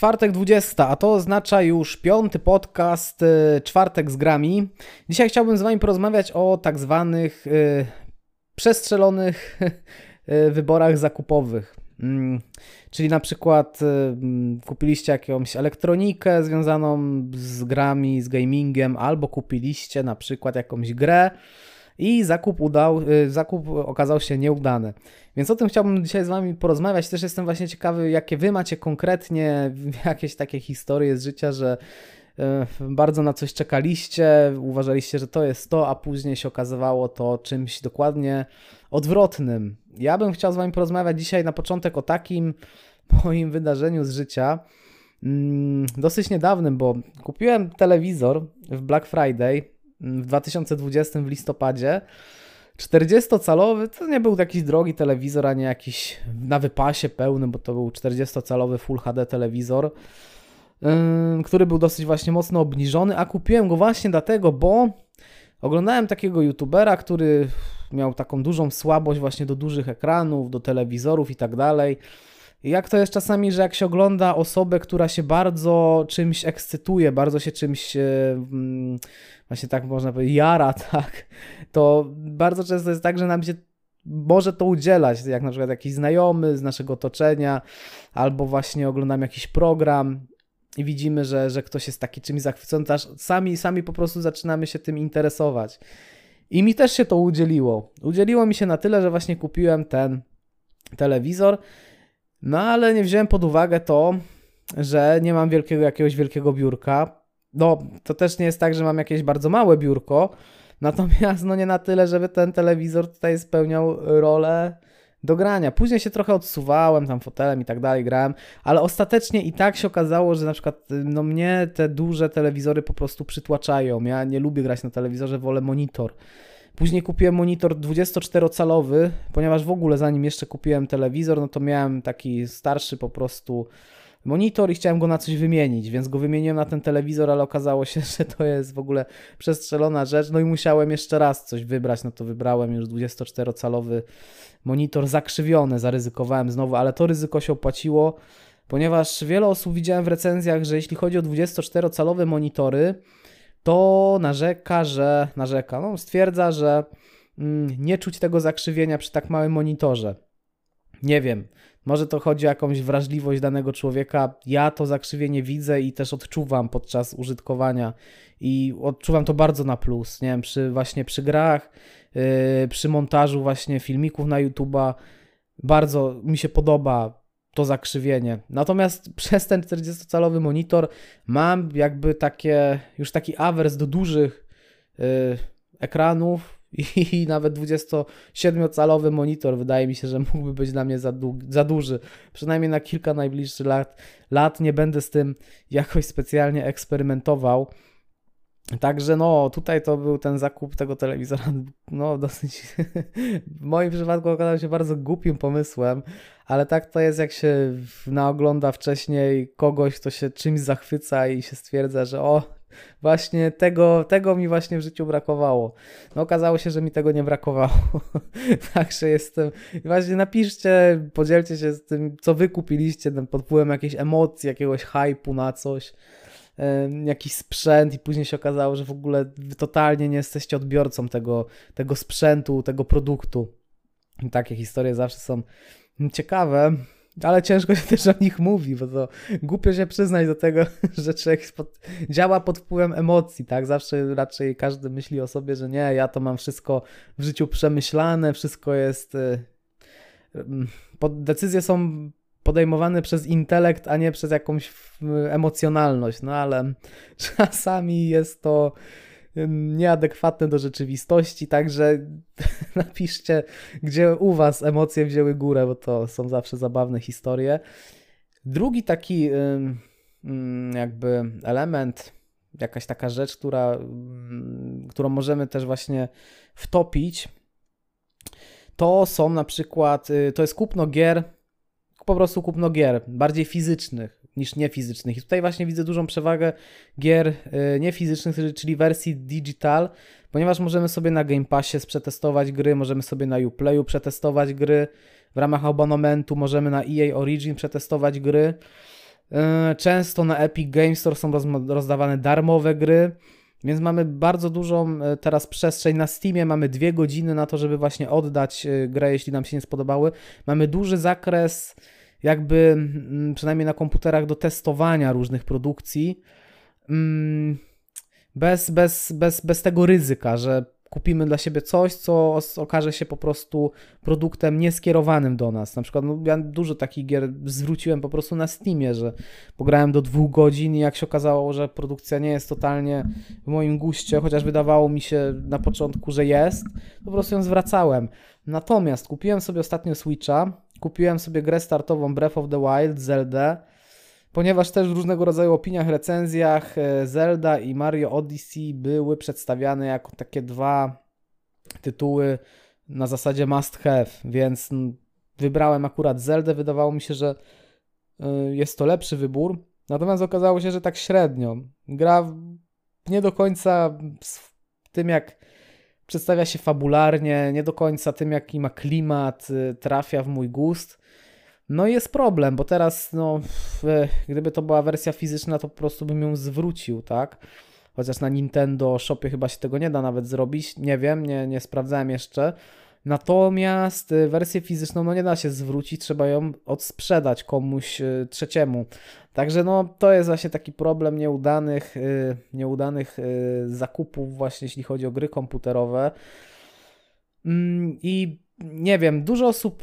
czwartek 20, a to oznacza już piąty podcast y, Czwartek z grami. Dzisiaj chciałbym z Wami porozmawiać o tak zwanych y, przestrzelonych y, wyborach zakupowych. Mm, czyli na przykład y, kupiliście jakąś elektronikę związaną z grami, z gamingiem, albo kupiliście na przykład jakąś grę i zakup, udał, y, zakup okazał się nieudany. Więc o tym chciałbym dzisiaj z Wami porozmawiać. Też jestem właśnie ciekawy, jakie Wy macie konkretnie jakieś takie historie z życia, że y, bardzo na coś czekaliście, uważaliście, że to jest to, a później się okazywało to czymś dokładnie odwrotnym. Ja bym chciał z Wami porozmawiać dzisiaj na początek o takim moim wydarzeniu z życia, mm, dosyć niedawnym, bo kupiłem telewizor w Black Friday w 2020 w listopadzie. 40-calowy to nie był jakiś drogi telewizor, a nie jakiś na wypasie pełny, bo to był 40-calowy Full HD telewizor, yy, który był dosyć właśnie mocno obniżony, a kupiłem go właśnie dlatego, bo oglądałem takiego youtubera, który miał taką dużą słabość właśnie do dużych ekranów, do telewizorów i tak dalej. Jak to jest czasami, że jak się ogląda osobę, która się bardzo czymś ekscytuje, bardzo się czymś mm, właśnie tak można powiedzieć, jara, tak, to bardzo często jest tak, że nam się może to udzielać, jak na przykład jakiś znajomy z naszego otoczenia, albo właśnie oglądamy jakiś program i widzimy, że, że ktoś jest taki czymś zachwycony, to aż sami, sami po prostu zaczynamy się tym interesować. I mi też się to udzieliło. Udzieliło mi się na tyle, że właśnie kupiłem ten telewizor, no ale nie wziąłem pod uwagę to, że nie mam wielkiego, jakiegoś wielkiego biurka, no, to też nie jest tak, że mam jakieś bardzo małe biurko, natomiast no nie na tyle, żeby ten telewizor tutaj spełniał rolę do grania. Później się trochę odsuwałem tam fotelem i tak dalej, grałem, ale ostatecznie i tak się okazało, że na przykład no mnie te duże telewizory po prostu przytłaczają. Ja nie lubię grać na telewizorze, wolę monitor. Później kupiłem monitor 24-calowy, ponieważ w ogóle zanim jeszcze kupiłem telewizor, no to miałem taki starszy po prostu monitor i chciałem go na coś wymienić, więc go wymieniłem na ten telewizor, ale okazało się, że to jest w ogóle przestrzelona rzecz. No i musiałem jeszcze raz coś wybrać, no to wybrałem już 24-calowy monitor zakrzywiony, zaryzykowałem znowu, ale to ryzyko się opłaciło, ponieważ wiele osób widziałem w recenzjach, że jeśli chodzi o 24-calowe monitory, to narzeka, że narzeka, no stwierdza, że mm, nie czuć tego zakrzywienia przy tak małym monitorze. Nie wiem. Może to chodzi o jakąś wrażliwość danego człowieka. Ja to zakrzywienie widzę i też odczuwam podczas użytkowania i odczuwam to bardzo na plus. Nie wiem, przy, właśnie przy grach, yy, przy montażu właśnie filmików na YouTube'a bardzo mi się podoba to zakrzywienie. Natomiast przez ten 40-calowy monitor mam jakby takie, już taki awers do dużych yy, ekranów, i nawet 27-calowy monitor wydaje mi się, że mógłby być dla mnie za, za duży. Przynajmniej na kilka najbliższych lat, lat nie będę z tym jakoś specjalnie eksperymentował. Także no, tutaj to był ten zakup tego telewizora, no dosyć, w moim przypadku okazał się bardzo głupim pomysłem, ale tak to jest, jak się naogląda wcześniej kogoś, kto się czymś zachwyca i się stwierdza, że o, Właśnie tego, tego mi właśnie w życiu brakowało. No okazało się, że mi tego nie brakowało. Także jestem. Właśnie napiszcie, podzielcie się z tym, co wy kupiliście pod wpływem jakiejś emocji, jakiegoś hypu na coś, jakiś sprzęt i później się okazało, że w ogóle wy totalnie nie jesteście odbiorcą tego, tego sprzętu, tego produktu. I takie historie zawsze są ciekawe. Ale ciężko się też o nich mówi, bo to głupio się przyznać do tego, że człowiek działa pod wpływem emocji, tak? Zawsze raczej każdy myśli o sobie, że nie, ja to mam wszystko w życiu przemyślane, wszystko jest. Y, mm, decyzje są podejmowane przez intelekt, a nie przez jakąś emocjonalność, no ale czasami jest to nieadekwatne do rzeczywistości, także napiszcie, gdzie u Was emocje wzięły górę, bo to są zawsze zabawne historie. Drugi taki jakby element, jakaś taka rzecz, która, którą możemy też właśnie wtopić, to są na przykład, y, to jest kupno gier, po prostu kupno gier, bardziej fizycznych, niż niefizycznych. I tutaj właśnie widzę dużą przewagę gier y, niefizycznych, czyli wersji digital, ponieważ możemy sobie na Game Passie przetestować gry, możemy sobie na Uplayu przetestować gry, w ramach abonamentu możemy na EA Origin przetestować gry. E, często na Epic Games Store są rozdawane darmowe gry, więc mamy bardzo dużą e, teraz przestrzeń na Steamie. Mamy dwie godziny na to, żeby właśnie oddać e, grę, jeśli nam się nie spodobały. Mamy duży zakres, jakby mm, przynajmniej na komputerach, do testowania różnych produkcji. Mm, bez, bez, bez, bez tego ryzyka, że kupimy dla siebie coś, co okaże się po prostu produktem nieskierowanym do nas. Na przykład no, ja dużo takich gier zwróciłem po prostu na Steamie, że pograłem do dwóch godzin i jak się okazało, że produkcja nie jest totalnie w moim guście, chociaż wydawało mi się na początku, że jest, po prostu ją zwracałem. Natomiast kupiłem sobie ostatnio Switcha, kupiłem sobie grę startową Breath of the Wild, Zelda, ponieważ też w różnego rodzaju opiniach, recenzjach e, Zelda i Mario Odyssey były przedstawiane jako takie dwa tytuły na zasadzie must have, więc wybrałem akurat Zeldę. Wydawało mi się, że e, jest to lepszy wybór. Natomiast okazało się, że tak średnio. Gra nie do końca z tym, jak przedstawia się fabularnie, nie do końca tym, jaki ma klimat, e, trafia w mój gust. No jest problem, bo teraz, no, gdyby to była wersja fizyczna, to po prostu bym ją zwrócił, tak? Chociaż na Nintendo Shopie chyba się tego nie da nawet zrobić, nie wiem, nie, nie sprawdzałem jeszcze. Natomiast y, wersję fizyczną no nie da się zwrócić, trzeba ją odsprzedać komuś y, trzeciemu. Także no to jest właśnie taki problem nieudanych, y, nieudanych zakupów właśnie jeśli chodzi o gry komputerowe. Mm, I nie wiem, dużo osób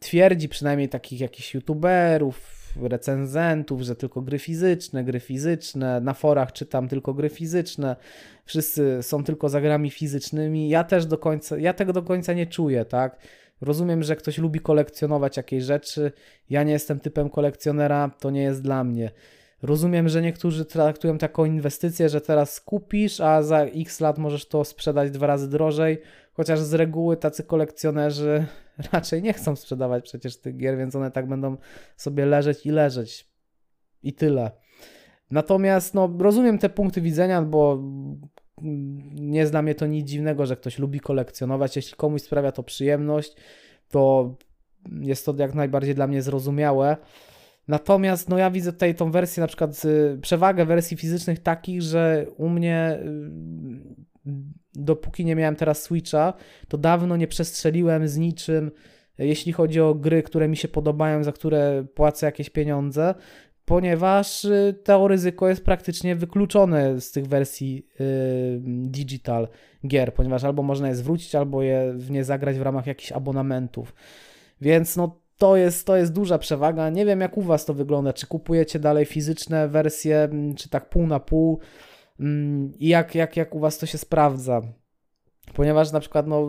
twierdzi przynajmniej takich jakichś youtuberów, recenzentów, że tylko gry fizyczne, gry fizyczne, na forach czytam tylko gry fizyczne, wszyscy są tylko za grami fizycznymi. Ja też do końca, ja tego do końca nie czuję, tak? Rozumiem, że ktoś lubi kolekcjonować jakieś rzeczy. Ja nie jestem typem kolekcjonera, to nie jest dla mnie. Rozumiem, że niektórzy traktują taką inwestycję, że teraz kupisz, a za x lat możesz to sprzedać dwa razy drożej, chociaż z reguły tacy kolekcjonerzy raczej nie chcą sprzedawać przecież tych gier, więc one tak będą sobie leżeć i leżeć. I tyle. Natomiast no, rozumiem te punkty widzenia, bo nie jest dla mnie to nic dziwnego, że ktoś lubi kolekcjonować. Jeśli komuś sprawia to przyjemność, to jest to jak najbardziej dla mnie zrozumiałe. Natomiast no ja widzę tutaj tą wersję, na przykład y, przewagę wersji fizycznych takich, że u mnie y, dopóki nie miałem teraz Switcha, to dawno nie przestrzeliłem z niczym, jeśli chodzi o gry, które mi się podobają, za które płacę jakieś pieniądze, ponieważ y, to ryzyko jest praktycznie wykluczone z tych wersji digital gier, ponieważ albo można je zwrócić, albo je w nie zagrać w ramach jakichś abonamentów. Więc no to jest, to jest duża przewaga. Nie wiem, jak u Was to wygląda. Czy kupujecie dalej fizyczne wersje, mm, czy tak pół na pół? Mm, I jak, jak, jak u Was to się sprawdza? Ponieważ na przykład no,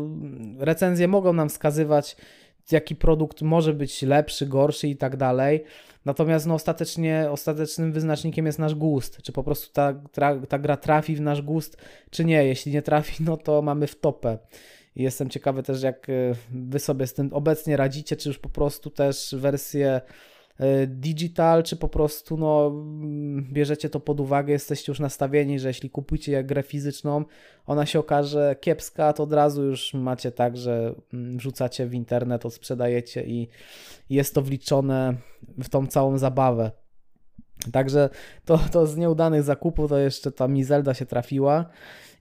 recenzje mogą nam wskazywać, jaki produkt może być lepszy, gorszy i tak dalej. Natomiast no, ostatecznie, ostatecznym wyznacznikiem jest nasz gust. Czy po prostu ta, ta, ta gra trafi w nasz gust, czy nie. Jeśli nie trafi, no to mamy w topę. I jestem ciekawy też, jak e, wy sobie z tym obecnie radzicie, czy już po prostu też wersję e, digital, czy po prostu no, bierzecie to pod uwagę, jesteście już nastawieni, że jeśli kupujecie grę fizyczną, ona się okaże kiepska, to od razu już macie tak, że mm, wrzucacie w internet, odsprzedajecie i jest to wliczone w tą całą zabawę. Także to, to z nieudanych zakupów to jeszcze ta Mizelda się trafiła.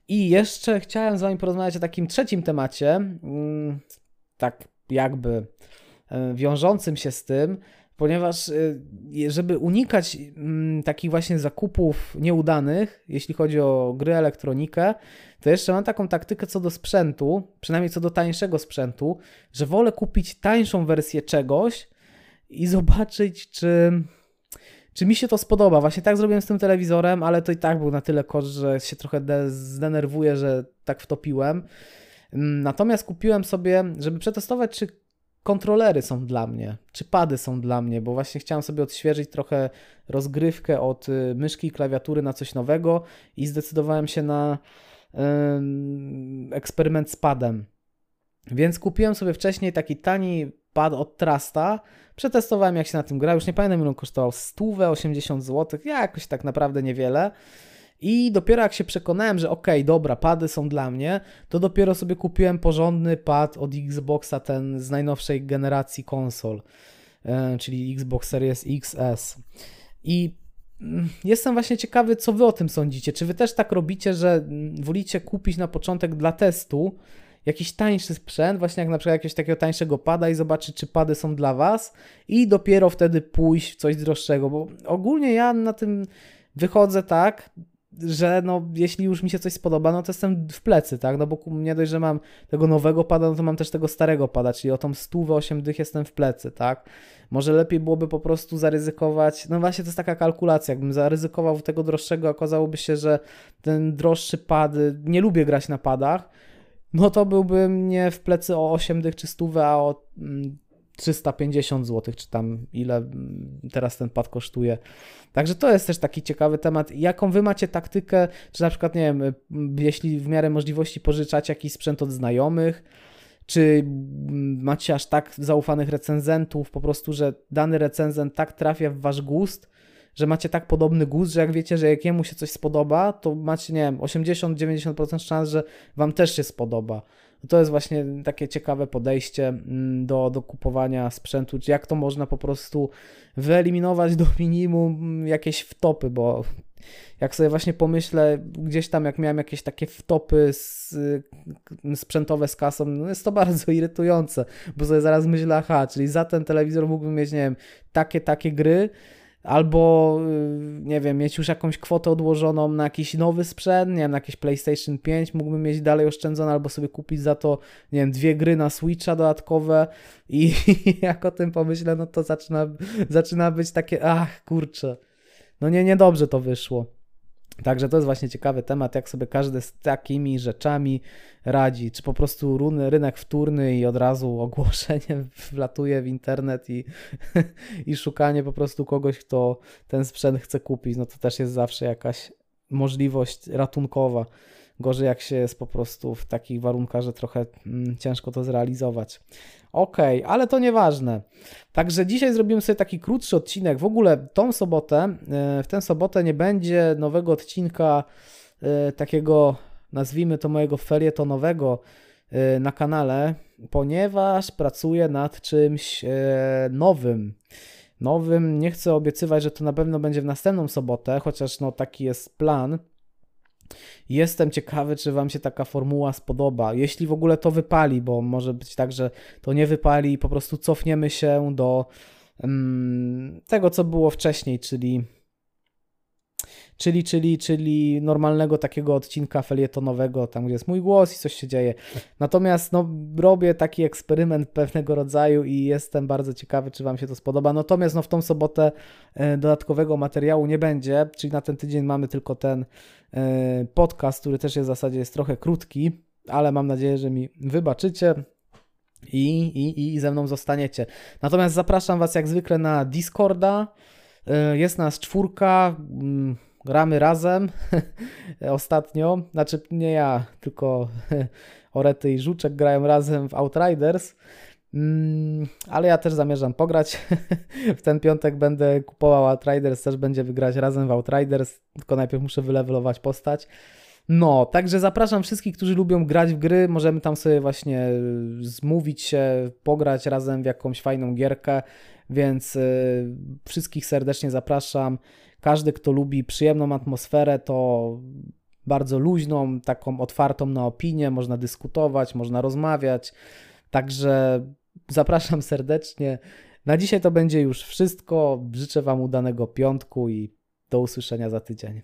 I jeszcze chciałem z Wami porozmawiać o takim trzecim temacie, mm, tak jakby e, wiążącym się z tym, ponieważ e, żeby unikać mm, takich właśnie zakupów nieudanych, jeśli chodzi o gry, elektronikę, to jeszcze mam taką taktykę co do sprzętu, przynajmniej co do tańszego sprzętu, że wolę kupić tańszą wersję czegoś i zobaczyć, czy czy mi się to spodoba. Właśnie tak zrobiłem z tym telewizorem, ale to i tak był na tyle koszt, że się trochę zdenerwuję, że tak wtopiłem. Mm, natomiast kupiłem sobie, żeby przetestować, czy kontrolery są dla mnie, czy pady są dla mnie, bo właśnie chciałem sobie odświeżyć trochę rozgrywkę od y, myszki i klawiatury na coś nowego i zdecydowałem się na eksperyment z padem. Więc kupiłem sobie wcześniej taki tani pad od Trasta. Przetestowałem jak się na tym gra, już nie pamiętam ile on kosztował, 100, 80 zł, ja jakoś tak naprawdę niewiele. I dopiero jak się przekonałem, że okej, okay, dobra, pady są dla mnie, to dopiero sobie kupiłem porządny pad od Xboxa, ten z najnowszej generacji konsol, e, czyli Xbox Series XS. I mm, Jestem właśnie ciekawy, co wy o tym sądzicie. Czy wy też tak robicie, że mm, wolicie kupić na początek dla testu jakiś tańszy sprzęt, właśnie jak na przykład jakiegoś takiego tańszego pada i zobaczyć, czy pady są dla was i dopiero wtedy pójść w coś droższego, bo ogólnie ja na tym wychodzę tak, że no, jeśli już mi się coś spodoba, no to jestem w plecy, tak, no bo nie dość, że mam tego nowego pada, no to mam też tego starego pada, czyli o tą stówę, 8 dych jestem w plecy, tak. Może lepiej byłoby po prostu zaryzykować, no właśnie to jest taka kalkulacja, jakbym zaryzykował tego droższego, okazałoby się, że ten droższy pad, nie lubię grać na padach, no to byłbym nie w plecy o 8 dych czy stówę, a o 350 mm, zł, czy tam ile mm, teraz ten pad kosztuje. Także to jest też taki ciekawy temat. Jaką wy macie taktykę, czy na przykład, nie wiem, y, jeśli w miarę możliwości pożyczać jakiś sprzęt od znajomych, czy mm, macie aż tak zaufanych recenzentów, po prostu, że dany recenzent tak trafia w wasz gust, że macie tak podobny gust, że jak wiecie, że jak jemu się coś spodoba, to macie, nie wiem, 80-90% szans, że wam też się spodoba. To jest właśnie takie ciekawe podejście mm, do, do kupowania sprzętu, czy jak to można po prostu wyeliminować do minimum jakieś wtopy, bo jak sobie właśnie pomyślę, gdzieś tam jak miałem jakieś takie wtopy z, sprzętowe z kasą, no jest to bardzo irytujące, bo sobie zaraz myślę, aha, czyli za ten telewizor mógłbym mieć, nie wiem, takie, takie gry, albo y, nie wiem, mieć już jakąś kwotę odłożoną na jakiś nowy sprzęt, nie wiem, na jakieś PlayStation 5, mógłbym mieć dalej oszczędzone, albo sobie kupić za to, nie wiem, dwie gry na Switcha dodatkowe i jak o tym pomyślę, no to zaczyna, zaczyna być takie, ach, kurczę, no nie, niedobrze to wyszło. Także to jest właśnie ciekawy temat, jak sobie każdy z takimi rzeczami radzi. Czy po prostu runy, rynek wtórny i od razu ogłoszenie wlatuje w internet i, i szukanie po prostu kogoś, kto ten sprzęt chce kupić. No to też jest zawsze jakaś możliwość ratunkowa. Gorzej jak się jest po prostu w takich warunkach, że trochę mm, ciężko to zrealizować. Ok, ale to nieważne. Także dzisiaj zrobimy sobie taki krótszy odcinek. W ogóle tą sobotę, e, w tę sobotę nie będzie nowego odcinka e, takiego, nazwijmy to mojego felietonowego e, na kanale, ponieważ pracuję nad czymś nowym. Nowym, nie chcę obiecywać, że to na pewno będzie w następną sobotę, chociaż no taki jest plan. Jestem ciekawy, czy Wam się taka formuła spodoba. Jeśli w ogóle to wypali, bo może być tak, że to nie wypali i po prostu cofniemy się do um, tego, co było wcześniej, czyli czyli, czyli, czyli normalnego takiego odcinka felietonowego, tam gdzie jest mój głos i coś się dzieje. Natomiast no, robię taki eksperyment pewnego rodzaju i jestem bardzo ciekawy, czy Wam się to spodoba. Natomiast no, w tą sobotę e, dodatkowego materiału nie będzie, czyli na ten tydzień mamy tylko ten e, podcast, który też jest w zasadzie jest trochę krótki, ale mam nadzieję, że mi wybaczycie. I, i, i ze mną zostaniecie. Natomiast zapraszam Was jak zwykle na Discorda. E, jest nas czwórka. Gramy razem ostatnio, znaczy nie ja, tylko Orety i Żuczek grają razem w Outriders, mm, ale ja też zamierzam pograć. w ten piątek będę kupował Outriders, też będzie wygrać razem w Outriders, tylko najpierw muszę wylewelować postać. No, także zapraszam wszystkich, którzy lubią grać w gry. Możemy tam sobie właśnie zmówić się, pograć razem w jakąś fajną gierkę, więc y, wszystkich serdecznie zapraszam. Każdy, kto lubi przyjemną atmosferę, to bardzo luźną, taką otwartą na opinię, można dyskutować, można rozmawiać. Także zapraszam serdecznie. Na dzisiaj to będzie już wszystko. Życzę Wam udanego piątku i do usłyszenia za tydzień.